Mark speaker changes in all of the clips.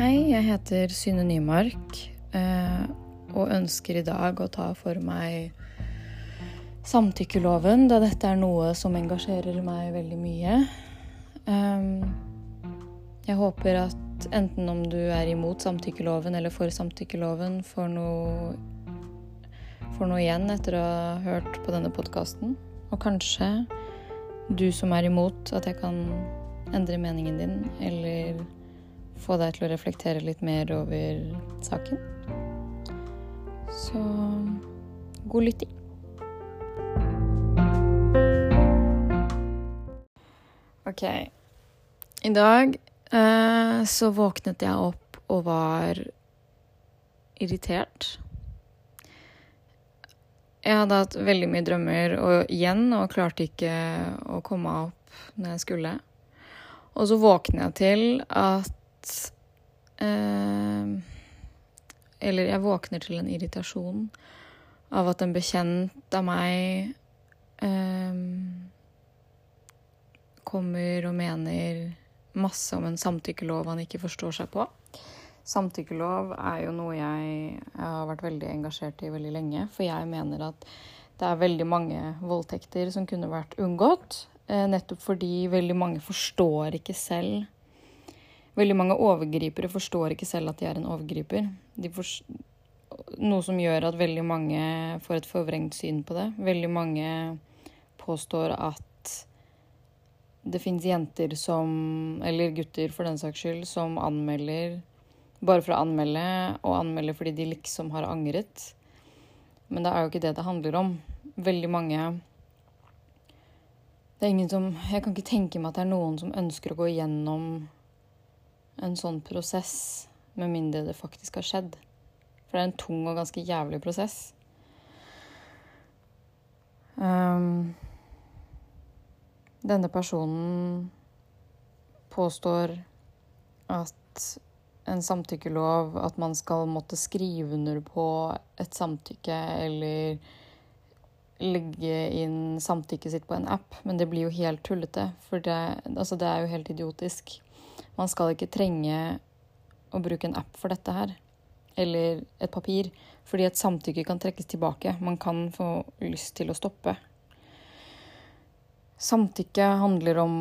Speaker 1: Hei, jeg heter Synne Nymark eh, og ønsker i dag å ta for meg samtykkeloven, da dette er noe som engasjerer meg veldig mye. Um, jeg håper at enten om du er imot samtykkeloven eller for samtykkeloven, får noe, får noe igjen etter å ha hørt på denne podkasten. Og kanskje du som er imot, at jeg kan endre meningen din, eller få deg til å reflektere litt mer over saken. Så god lytting. OK. I dag eh, så våknet jeg opp og var irritert. Jeg hadde hatt veldig mye drømmer og igjen og klarte ikke å komme opp når jeg skulle. Og så våkner jeg til at eh, Eller jeg våkner til en irritasjon av at en bekjent av meg eh, kommer og mener masse om en samtykkelov han ikke forstår seg på. Samtykkelov er jo noe jeg, har vært veldig engasjert i veldig lenge. For jeg mener at det er veldig mange voldtekter som kunne vært unngått. Eh, nettopp fordi veldig mange forstår ikke selv Veldig mange overgripere forstår ikke selv at de er en overgriper. noe som gjør at veldig mange får et forvrengt syn på det. Veldig mange påstår at det fins jenter som, eller gutter for den saks skyld, som anmelder bare for å anmelde, og anmelder fordi de liksom har angret. Men det er jo ikke det det handler om. Veldig mange Det er ingen som Jeg kan ikke tenke meg at det er noen som ønsker å gå igjennom en sånn prosess, med mindre det faktisk har skjedd. For det er en tung og ganske jævlig prosess. Um, denne personen påstår at en samtykkelov, at man skal måtte skrive under på et samtykke eller legge inn samtykket sitt på en app, men det blir jo helt tullete. For det, altså det er jo helt idiotisk. Man skal ikke trenge å bruke en app for dette her. Eller et papir. Fordi et samtykke kan trekkes tilbake. Man kan få lyst til å stoppe. Samtykke handler om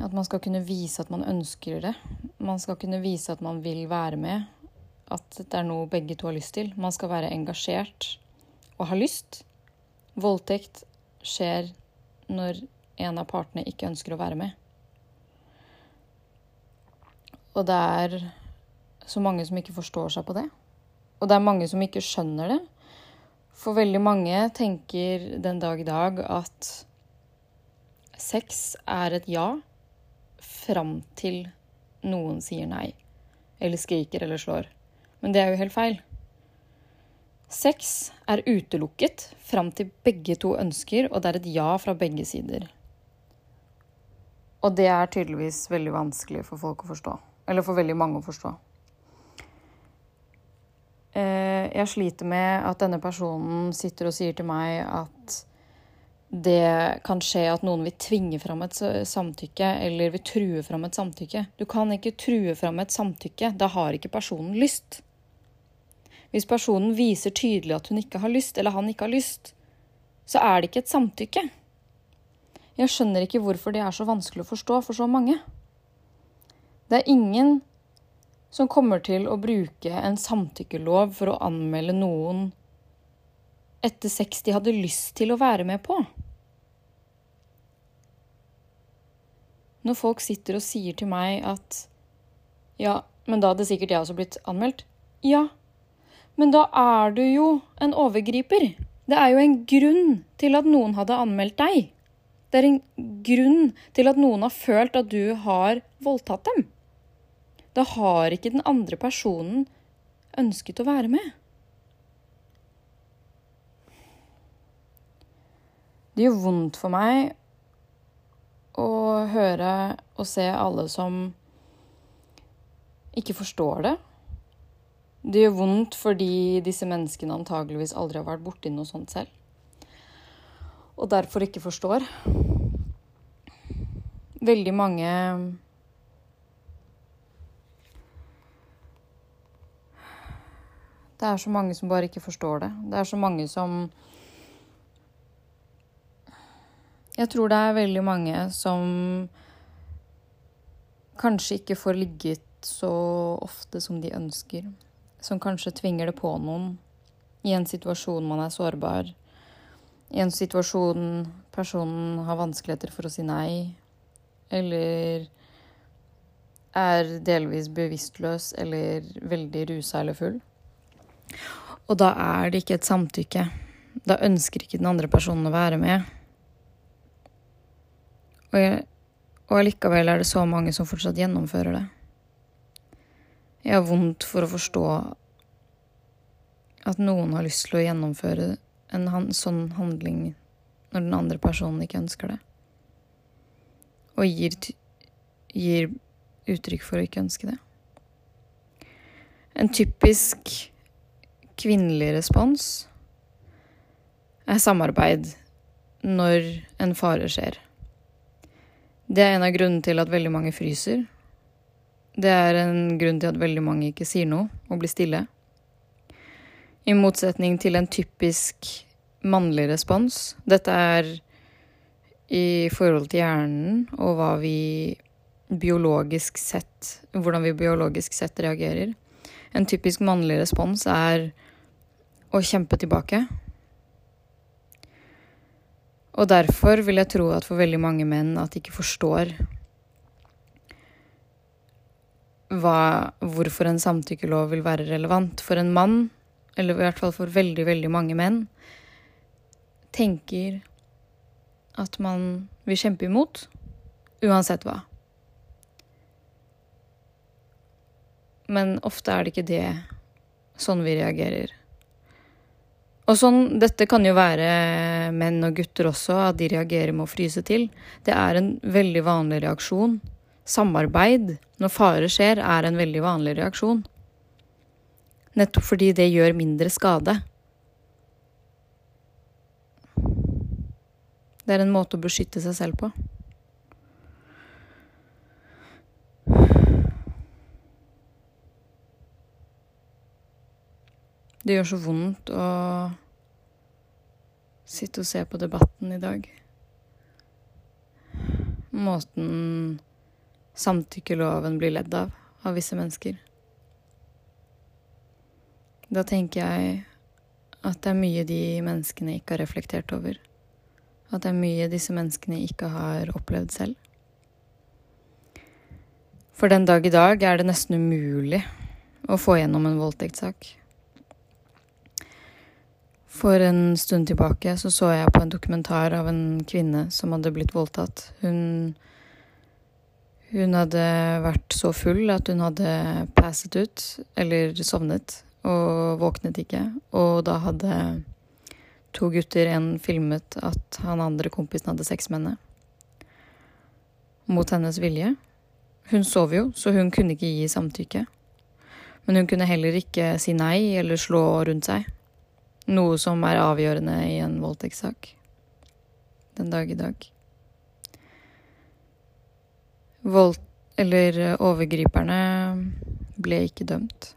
Speaker 1: at man skal kunne vise at man ønsker det. Man skal kunne vise at man vil være med. At det er noe begge to har lyst til. Man skal være engasjert og ha lyst. Voldtekt skjer når en av partene ikke ønsker å være med. Og det er så mange som ikke forstår seg på det. Og det er mange som ikke skjønner det. For veldig mange tenker den dag i dag at sex er et ja fram til noen sier nei. Eller skriker eller slår. Men det er jo helt feil. Sex er utelukket fram til begge to ønsker, og det er et ja fra begge sider. Og det er tydeligvis veldig vanskelig for folk å forstå. Eller for veldig mange å forstå. Eh, jeg sliter med at denne personen sitter og sier til meg at det kan skje at noen vil tvinge fram et samtykke eller vil true fram et samtykke. Du kan ikke true fram et samtykke. Da har ikke personen lyst. Hvis personen viser tydelig at hun ikke har lyst, eller han ikke har lyst, så er det ikke et samtykke. Jeg skjønner ikke hvorfor det er så vanskelig å forstå for så mange. Det er ingen som kommer til å bruke en samtykkelov for å anmelde noen etter sex de hadde lyst til å være med på. Når folk sitter og sier til meg at ja, men da hadde sikkert jeg også blitt anmeldt. Ja, men da er du jo en overgriper. Det er jo en grunn til at noen hadde anmeldt deg. Det er en grunn til at noen har følt at du har voldtatt dem. Da har ikke den andre personen ønsket å være med. Det gjør vondt for meg å høre og se alle som ikke forstår det. Det gjør vondt fordi disse menneskene antageligvis aldri har vært borti noe sånt selv. Og derfor ikke forstår. Veldig mange Det er så mange som bare ikke forstår det. Det er så mange som Jeg tror det er veldig mange som kanskje ikke får ligget så ofte som de ønsker. Som kanskje tvinger det på noen i en situasjon man er sårbar. I en situasjon personen har vanskeligheter for å si nei, eller er delvis bevisstløs eller veldig rusa eller full. Og da er det ikke et samtykke. Da ønsker ikke den andre personen å være med. Og, jeg, allikevel er det så mange som fortsatt gjennomfører det. Jeg har vondt for å forstå at noen har lyst til å gjennomføre en han, sånn handling når den andre personen ikke ønsker det. Og gir, gir uttrykk for å ikke ønske det. En typisk kvinnelig respons er samarbeid når en fare skjer. Det er en av grunnene til at veldig mange fryser. Det er en grunn til at veldig mange ikke sier noe og blir stille. I motsetning til en typisk mannlig respons. Dette er i forhold til hjernen og hva vi biologisk sett Hvordan vi biologisk sett reagerer. En typisk mannlig respons er å kjempe tilbake. Og derfor vil jeg tro at for veldig mange menn at de ikke forstår hva, hvorfor en samtykkelov vil være relevant. For en mann, eller i hvert fall for veldig, veldig mange menn, tenker at man vil kjempe imot uansett hva. Men ofte er det ikke det sånn vi reagerer. Og sånn, Dette kan jo være menn og gutter også, at de reagerer med å fryse til. Det er en veldig vanlig reaksjon. Samarbeid når fare skjer, er en veldig vanlig reaksjon. Nettopp fordi det gjør mindre skade. Det er en måte å beskytte seg selv på. Det gjør så vondt å sitte og se på debatten i dag. Måten samtykkeloven blir ledd av av visse mennesker. Da tenker jeg at det er mye de menneskene ikke har reflektert over. At det er mye disse menneskene ikke har opplevd selv. For den dag i dag er det nesten umulig å få gjennom en voldtektssak. For en stund tilbake så, så jeg på en dokumentar av en kvinne som hadde blitt voldtatt. Hun, hun hadde vært så full at hun hadde passet ut, eller sovnet, og våknet ikke. Og da hadde to gutter, en filmet at han andre kompisen hadde sex med henne. Mot hennes vilje. Hun sov jo, så hun kunne ikke gi samtykke. Men hun kunne heller ikke si nei eller slå rundt seg. Noe som er avgjørende i en voldtektssak den dag i dag. Vold... Eller overgriperne ble ikke dømt.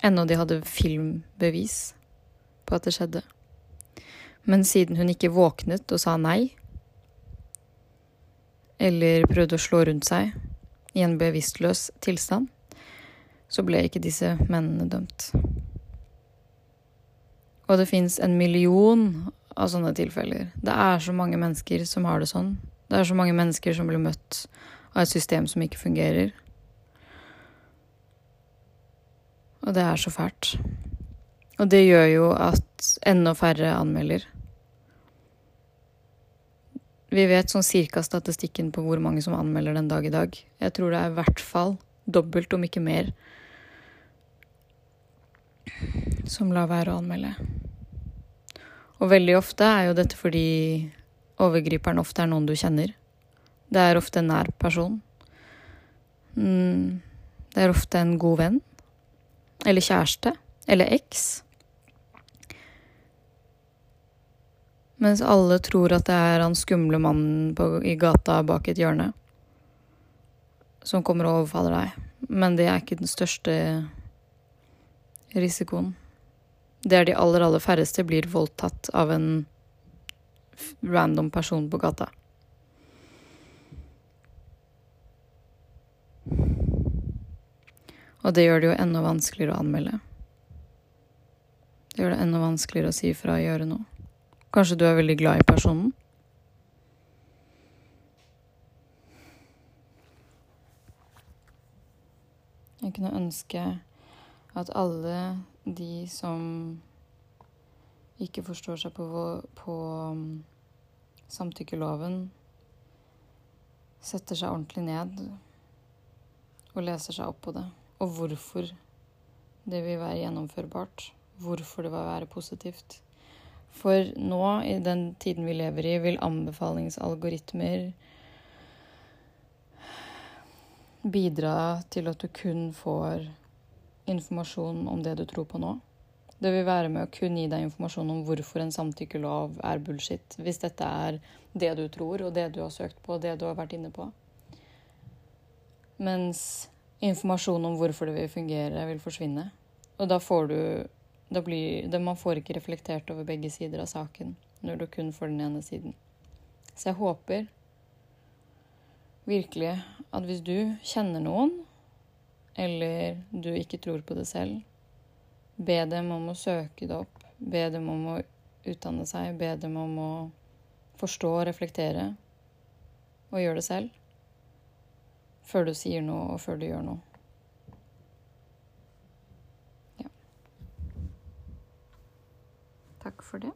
Speaker 1: Ennå de hadde filmbevis på at det skjedde. Men siden hun ikke våknet og sa nei, eller prøvde å slå rundt seg i en bevisstløs tilstand, så ble ikke disse mennene dømt. Og det fins en million av sånne tilfeller. Det er så mange mennesker som har det sånn. Det er så mange mennesker som blir møtt av et system som ikke fungerer. Og det er så fælt. Og det gjør jo at enda færre anmelder. Vi vet sånn cirka statistikken på hvor mange som anmelder den dag i dag. Jeg tror det er i hvert fall dobbelt, om ikke mer, som lar være å anmelde. Og veldig ofte er jo dette fordi overgriperen ofte er noen du kjenner. Det er ofte en nær person. Mm, det er ofte en god venn. Eller kjæreste. Eller eks. Mens alle tror at det er han skumle mannen på, i gata bak et hjørne som kommer og overfaller deg. Men det er ikke den største risikoen. Det er de aller, aller færreste blir voldtatt av en random person på gata. Og det gjør det jo enda vanskeligere å anmelde. Det gjør det enda vanskeligere å si fra og gjøre noe. Kanskje du er veldig glad i personen? Jeg kunne ønske at alle de som ikke forstår seg på, på um, samtykkeloven, setter seg ordentlig ned og leser seg opp på det. Og hvorfor det vil være gjennomførbart. Hvorfor det vil være positivt. For nå, i den tiden vi lever i, vil anbefalingsalgoritmer bidra til at du kun får informasjon om det du tror på nå. Det vil være med å kun gi deg informasjon om hvorfor en samtykkelov er bullshit, hvis dette er det du tror, og det du har søkt på, og det du har vært inne på. Mens informasjon om hvorfor det vil fungere, vil forsvinne. Og da får du da blir, da Man får ikke reflektert over begge sider av saken når du kun får den ene siden. Så jeg håper virkelig at hvis du kjenner noen, eller du ikke tror på det selv, be dem om å søke det opp. Be dem om å utdanne seg. Be dem om å forstå og reflektere. Og gjøre det selv. Før du sier noe, og før du gjør noe. Takk for det.